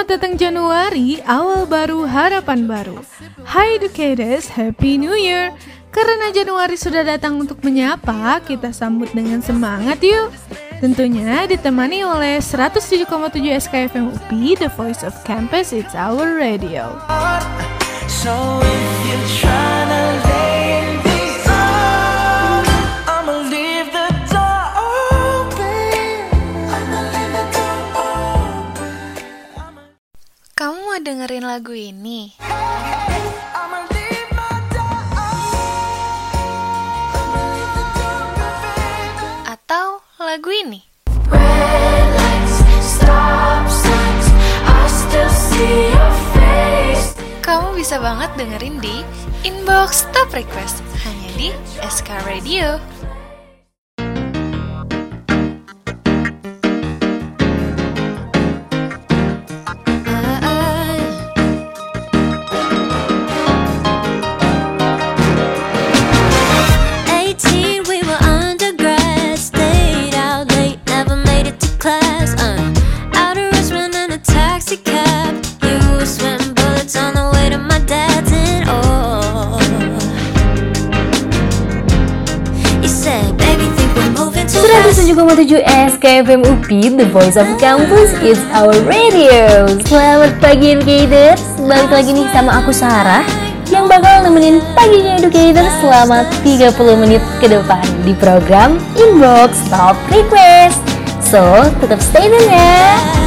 Selamat datang Januari, awal baru, harapan baru. Hi educators, Happy New Year. Karena Januari sudah datang untuk menyapa, kita sambut dengan semangat yuk. Tentunya ditemani oleh 107,7 SKFM UPI, The Voice of Campus, It's Our Radio. So if you tryna dengerin lagu ini? Atau lagu ini? Kamu bisa banget dengerin di Inbox Top Request hanya di SK Radio. SKFM UPI, The Voice of Campus, is our radio. Selamat pagi educators, balik lagi nih sama aku Sarah yang bakal nemenin paginya educators selama 30 menit ke depan di program Inbox Top Request. So, tetap stay tune ya.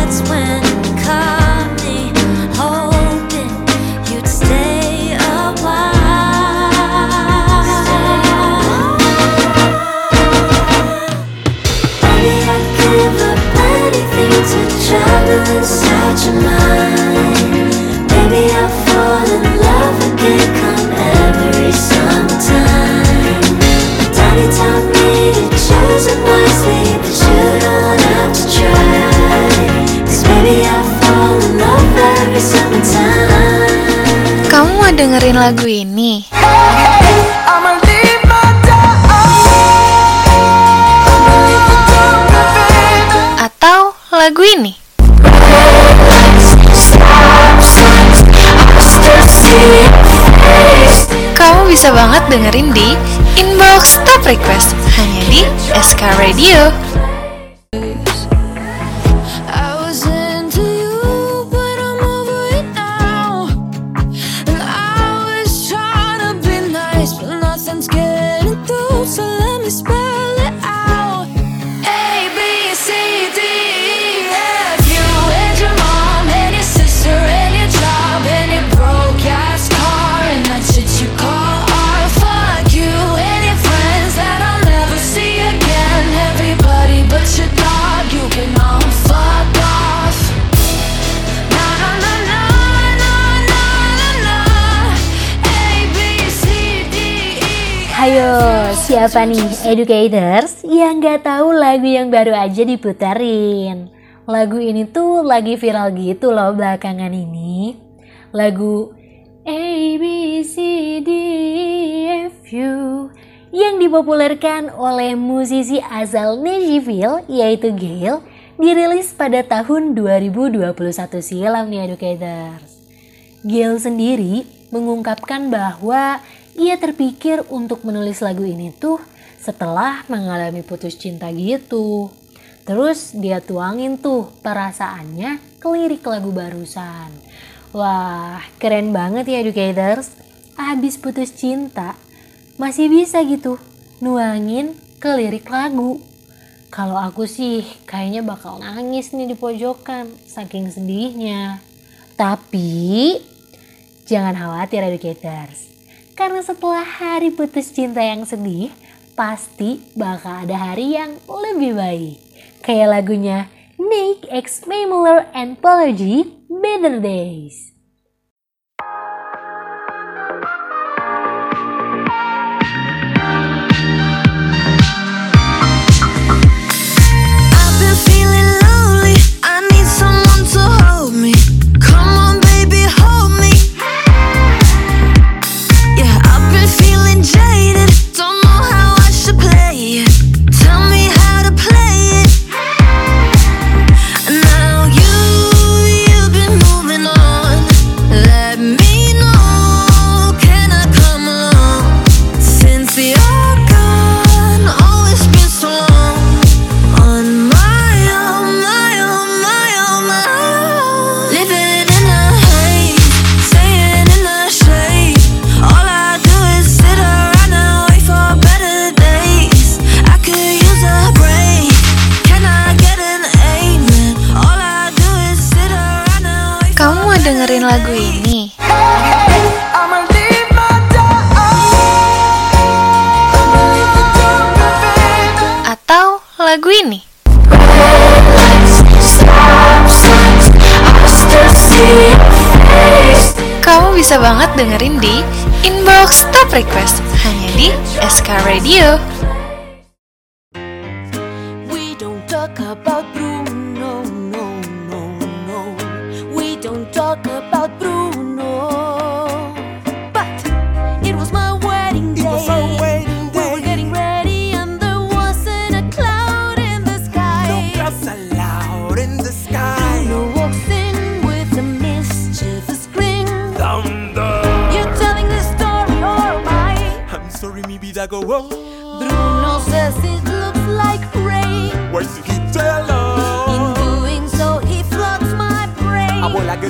Dengerin lagu ini? Atau lagu ini? Kamu bisa banget dengerin di Inbox Top Request hanya di SK Radio. Siapa nih educators yang gak tahu lagu yang baru aja diputerin? Lagu ini tuh lagi viral gitu loh belakangan ini. Lagu A B C D E F U yang dipopulerkan oleh musisi asal Nashville yaitu Gail dirilis pada tahun 2021 silam nih educators. Gail sendiri mengungkapkan bahwa ia terpikir untuk menulis lagu ini tuh setelah mengalami putus cinta gitu. Terus dia tuangin tuh perasaannya ke lirik lagu barusan. Wah, keren banget ya educators. Abis putus cinta, masih bisa gitu nuangin ke lirik lagu. Kalau aku sih kayaknya bakal nangis nih di pojokan saking sedihnya. Tapi jangan khawatir educators karena setelah hari putus cinta yang sedih, pasti bakal ada hari yang lebih baik. Kayak lagunya Nick X and Apology Better Days. Go wrong. Bruno says it looks like rain. Why did he tell In doing so, he floods my brain. I will like the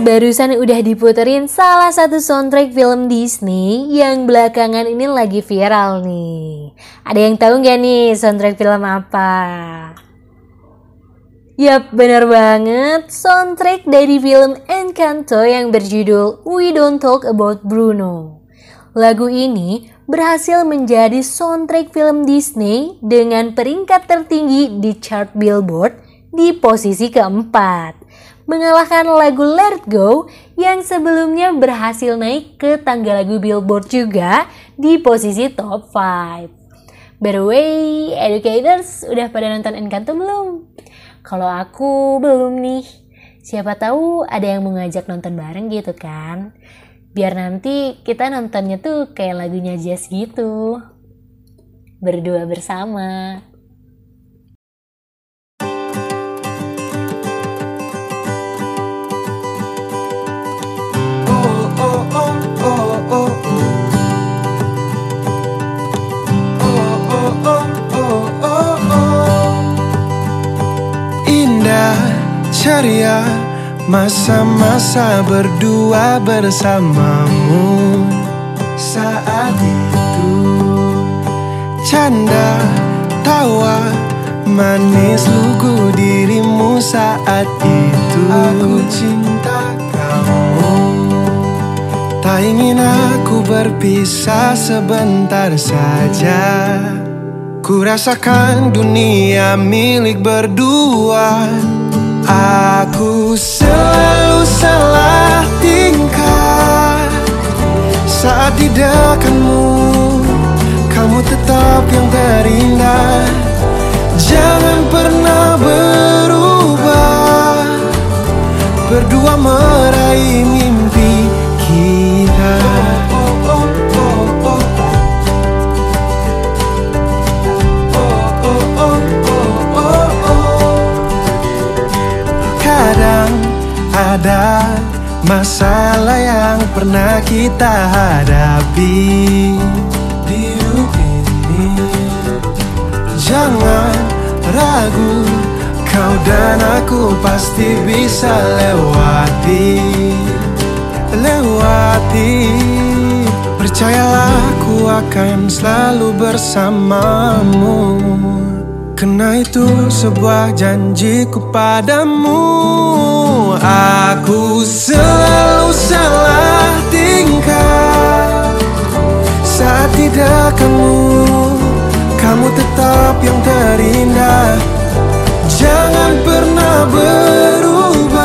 barusan udah diputerin salah satu soundtrack film Disney yang belakangan ini lagi viral nih. Ada yang tahu nggak nih soundtrack film apa? Yap, bener banget. Soundtrack dari film Encanto yang berjudul We Don't Talk About Bruno. Lagu ini berhasil menjadi soundtrack film Disney dengan peringkat tertinggi di chart Billboard di posisi keempat. Mengalahkan lagu Let Go yang sebelumnya berhasil naik ke tangga lagu Billboard juga di posisi top 5. By the way, educators udah pada nonton Encanto belum? Kalau aku belum nih. Siapa tahu ada yang mau ngajak nonton bareng gitu kan? Biar nanti kita nontonnya tuh kayak lagunya Jazz gitu. Berdua bersama. Ceria, masa-masa berdua bersamamu. Saat itu Canda, tawa, manis lugu dirimu saat itu. Aku cinta kamu. Tak ingin aku berpisah sebentar saja. Ku rasakan dunia milik berdua Aku selalu salah tingkah. Saat di dekatmu Kamu tetap yang terindah. Jangan pernah berubah. Berdua meraih mimpi ada masalah yang pernah kita hadapi di ini. Jangan ragu, kau dan aku pasti bisa lewati, lewati. Percayalah, aku akan selalu bersamamu. Kena itu sebuah janjiku padamu Aku selalu salah tingkah. Saat tidak kamu Kamu tetap yang terindah. Jangan pernah berubah.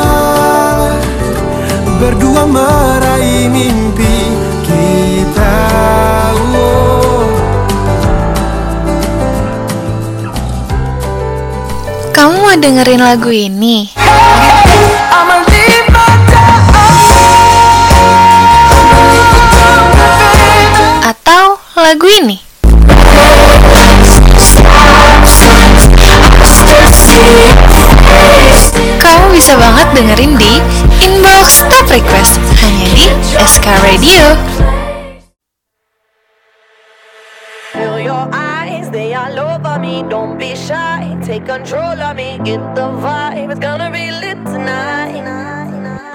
Berdua meraih mimpi kita dengerin lagu ini? Atau lagu ini? Kamu bisa banget dengerin di Inbox Top Request hanya di SK Radio. They all over me. Don't be shy, take control of me. Get the vibe, it's gonna be lit tonight.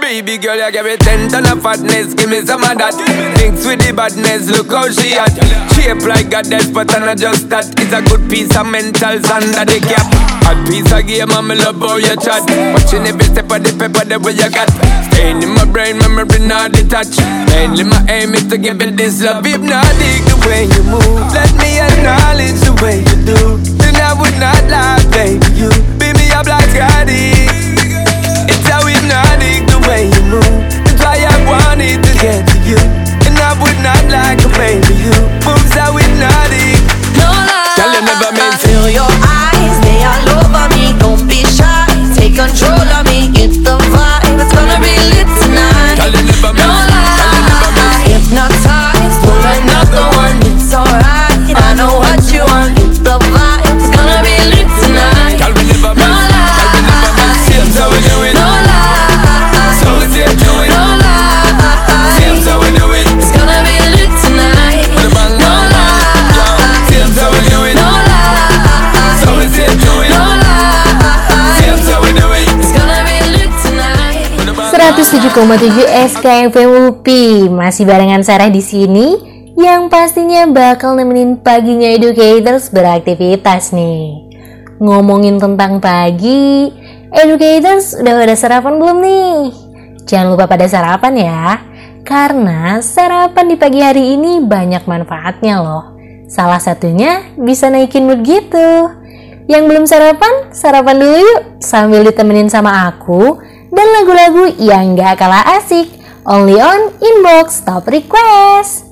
Baby girl, you give me ten ton of fatness, give me some of that. Thinks with the badness, look how she at. Shape like a but I'm not just that. It's a good piece of mental under the cap. Hot piece of game, I'm love how you chat. Watching every step of the paper, the way you got. Staying in my brain, memory not detached. Mainly my aim is to give it this love. If not, dig the way you move. Let me acknowledge the way you do. Then I would not lie, baby. You beat me up like Scotty. It's how hypnotic the way you move. That's why I wanted to get to you. And I would not like a baby you. Moves how hypnotic. No lie. Never meant. Feel your eyes, they all over me. Don't be shy, take control of me. 107,7 SKFM UPI masih barengan Sarah di sini yang pastinya bakal nemenin paginya educators beraktivitas nih. Ngomongin tentang pagi, educators udah pada sarapan belum nih? Jangan lupa pada sarapan ya, karena sarapan di pagi hari ini banyak manfaatnya loh. Salah satunya bisa naikin mood gitu. Yang belum sarapan, sarapan dulu yuk sambil ditemenin sama aku dan lagu-lagu yang gak kalah asik. Only on Inbox Top Request.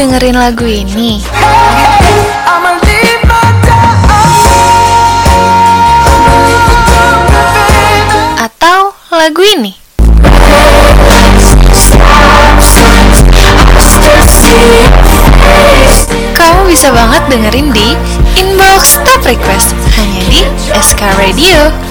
Dengerin lagu ini? Atau lagu ini? Kamu bisa banget dengerin di Inbox Top Request hanya di SK Radio.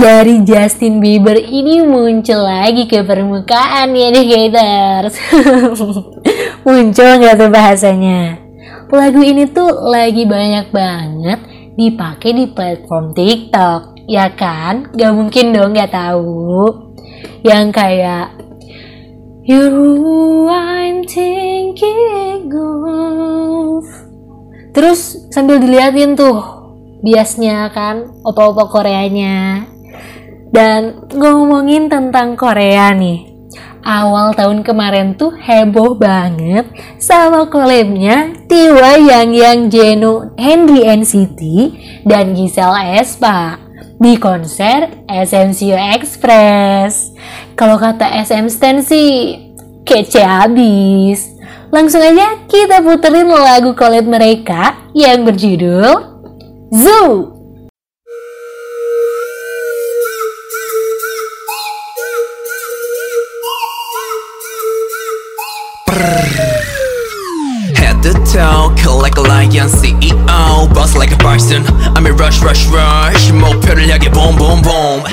Dari Justin Bieber ini muncul lagi ke permukaan ya Educators Muncul nggak tuh bahasanya? Lagu ini tuh lagi banyak banget dipakai di platform TikTok Ya kan? Gak mungkin dong gak tahu Yang kayak You're who I'm thinking of Terus sambil diliatin tuh biasnya kan opa-opa Koreanya. Dan ngomongin tentang Korea nih. Awal tahun kemarin tuh heboh banget sama collabnya Tiwa Yang Yang Jeno Henry NCT dan Giselle Espa di konser SMCU Express. Kalau kata SM Stan sih kece abis. Langsung aja kita puterin lagu collab mereka yang berjudul Zoo. Head to toe, collect a lion CEO Boss like a bison I'm in rush rush rush 목표를 향해 boom boom boom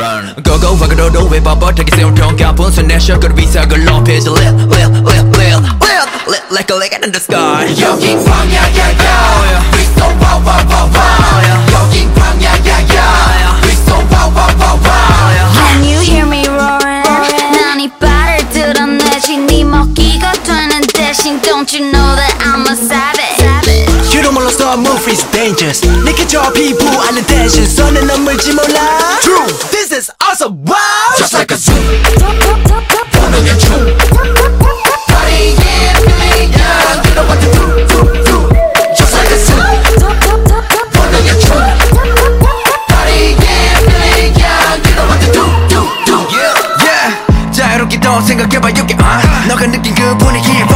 Go go 와그로도 왜 뻣뻣하게 세운 평가 분수 내셔 그 위상을 높이지 Lit lit lit lit lit lit like a light in the sky 여긴 광야야야 We so wow wow wow wow 여긴 광야야야 We so wow wow wow wow 되는 대신 Don't you know that I'm a savage? You don't 몰라서 move is dangerous 내게 저 피부 아는 대신 손에 넘을지 몰라 True This is awesome wow Just like a zoo 보는 춤 Party yeah feeling young You know what to do do do Just like a zoo 보는 춤 Party yeah feeling young You know what to do do do Yeah yeah 자유롭게 더 생각해봐 여기 아 너가 느낀 그 분위기에 focus on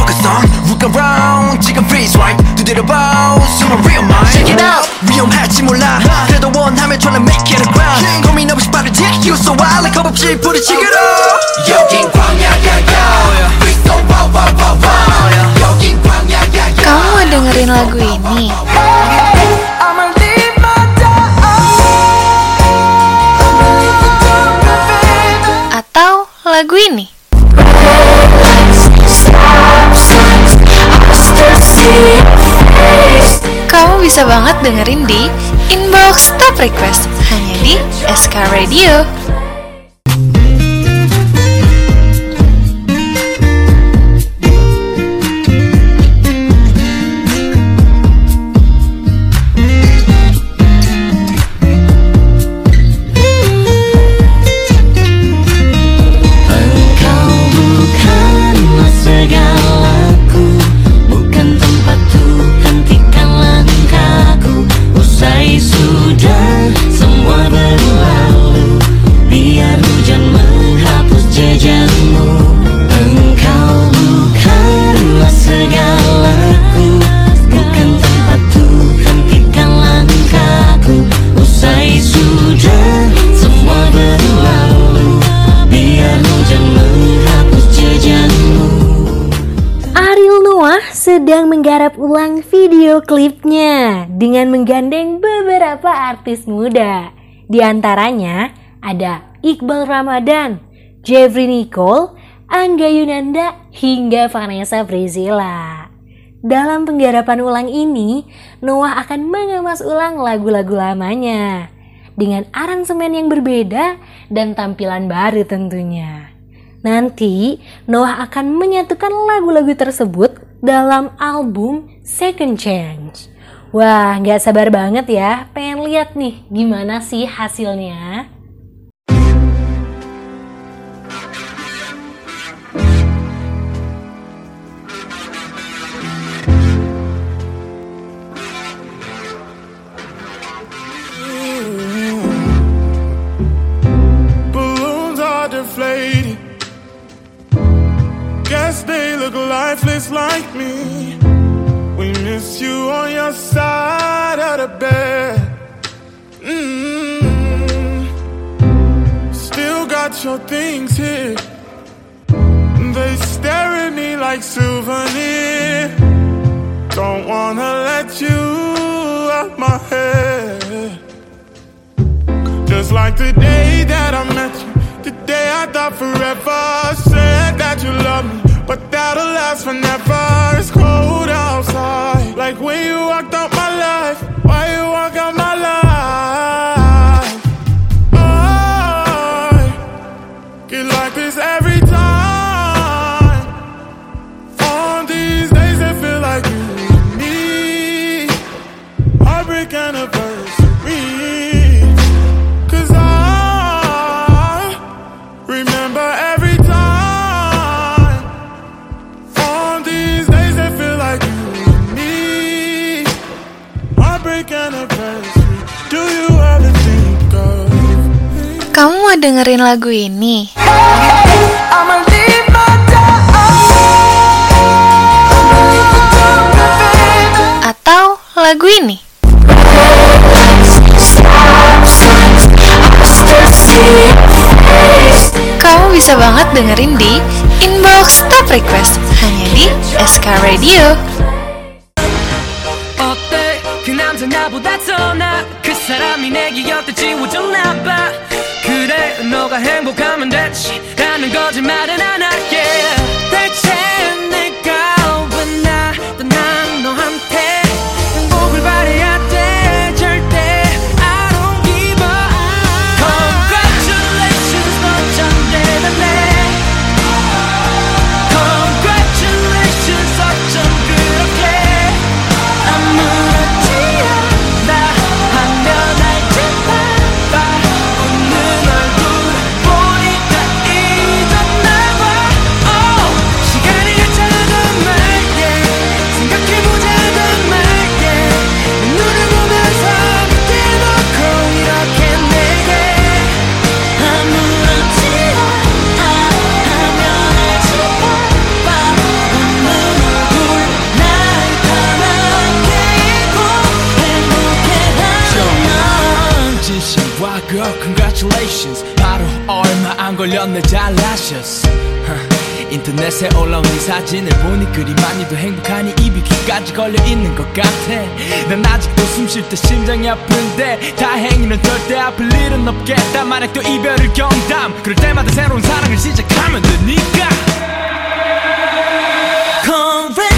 Look around 지금 freeze right 두드려봐 숨은 real mind Check it out 위험할지 몰라 그래도 원하면 tryna make it a ground 고민 없이 빠르지 You so wild like 겁없이 부딪히기로 Request hanya di SK Radio. Klipnya dengan menggandeng beberapa artis muda. Di antaranya ada Iqbal Ramadan, Jeffrey Nicole, Angga Yunanda, hingga Vanessa Priscilla. Dalam penggarapan ulang ini, Noah akan mengemas ulang lagu-lagu lamanya dengan aransemen yang berbeda dan tampilan baru tentunya. Nanti Noah akan menyatukan lagu-lagu tersebut dalam album Second Change. Wah, nggak sabar banget ya, pengen lihat nih gimana sih hasilnya. Dengerin lagu ini? Atau lagu ini? Kamu bisa banget dengerin di Inbox Top Request hanya di SK Radio. 너가 행복하면 됐지. 라는 거짓말은 안 할게 안 걸렸네 잘나셨어. 인터넷에 올라온 이 사진을 보니 그리 많이도 행복하니 입이 귀까지 걸려있는 것 같아. 난 아직도 숨 쉴 때 심장이 아픈데 다행히 는 절대 아플 일은 없겠다. 만약 또 이별을 경담 그럴 때마다 새로운 사랑을 시작하면 되니까. Congratulations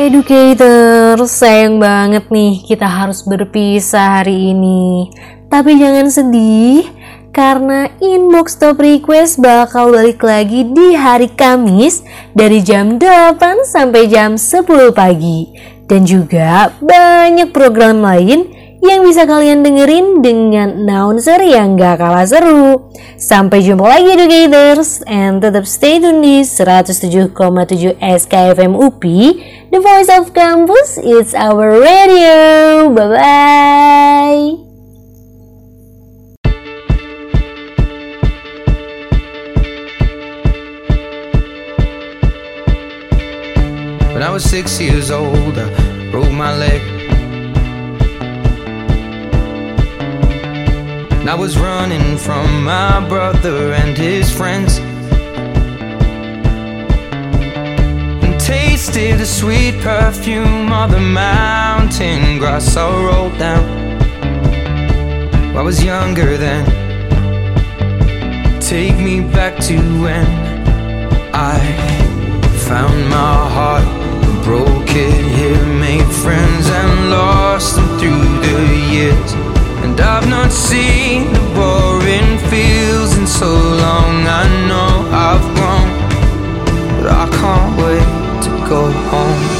Educator, sayang banget nih kita harus berpisah hari ini. Tapi jangan sedih, karena inbox top request bakal balik lagi di hari Kamis dari jam 8 sampai jam 10 pagi. Dan juga banyak program lain yang bisa kalian dengerin dengan announcer yang gak kalah seru. Sampai jumpa lagi educators and tetap stay tune di 107,7 SKFM UPI The Voice of Campus, it's our radio. Bye-bye. When I was six years old, I broke my leg. I was running from my brother and his friends. And tasted the sweet perfume of the mountain grass I rolled down. I was younger then. Take me back to when I found my heart, broke it here, made friends and lost them through the years. And I've not seen the boring fields in so long. I know I've grown, but I can't wait to go home.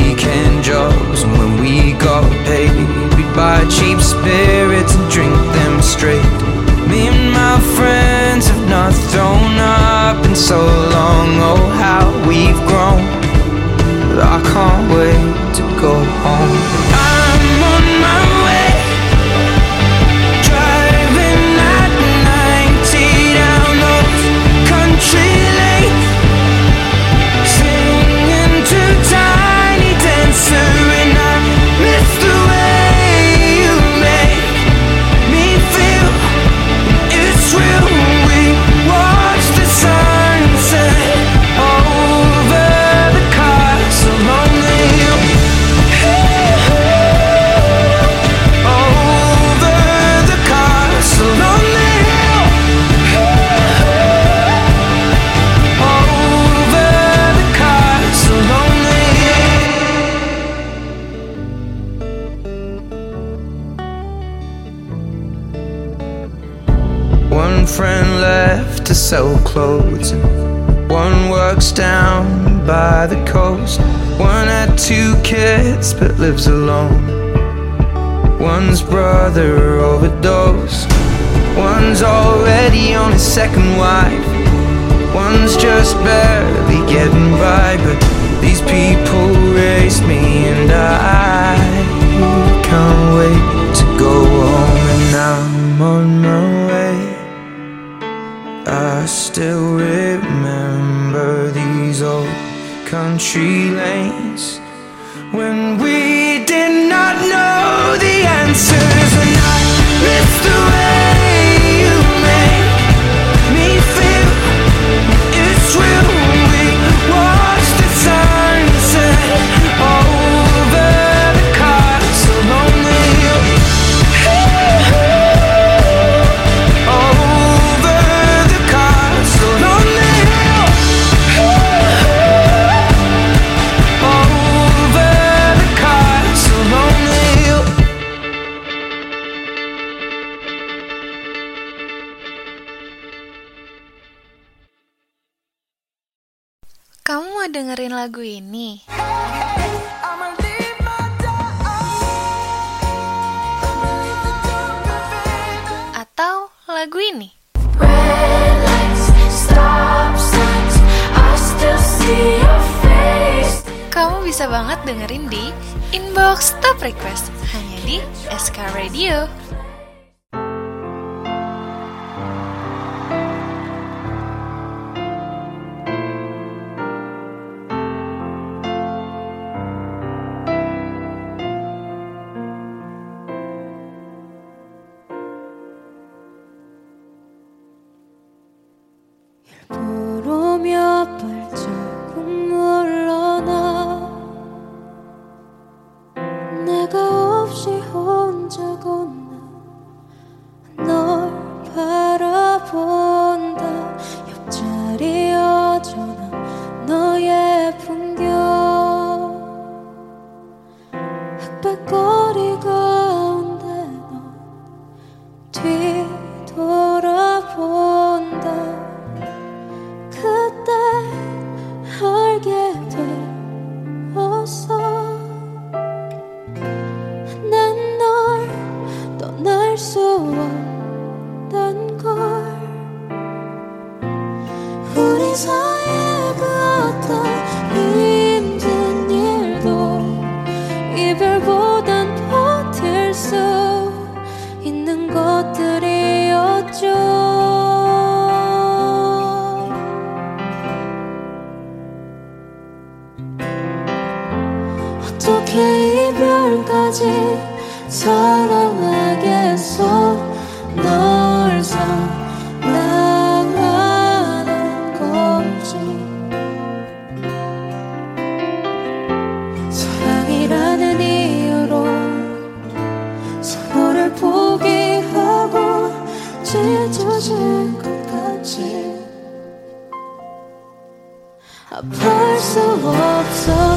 weekend jobs and when we got paid. We'd buy cheap spirits and drink them straight. Me and my friends have not thrown up in so long. Oh, how we've grown. But I can't wait to go home. I'm lives alone. One's brother overdosed. One's already on his second wife. One's just barely getting by. But these people raised me and I can't wait to go home. And I'm on my way. I still remember these old country banget dengerin di Inbox Top Request hanya di SK Radio. 아플 수 없어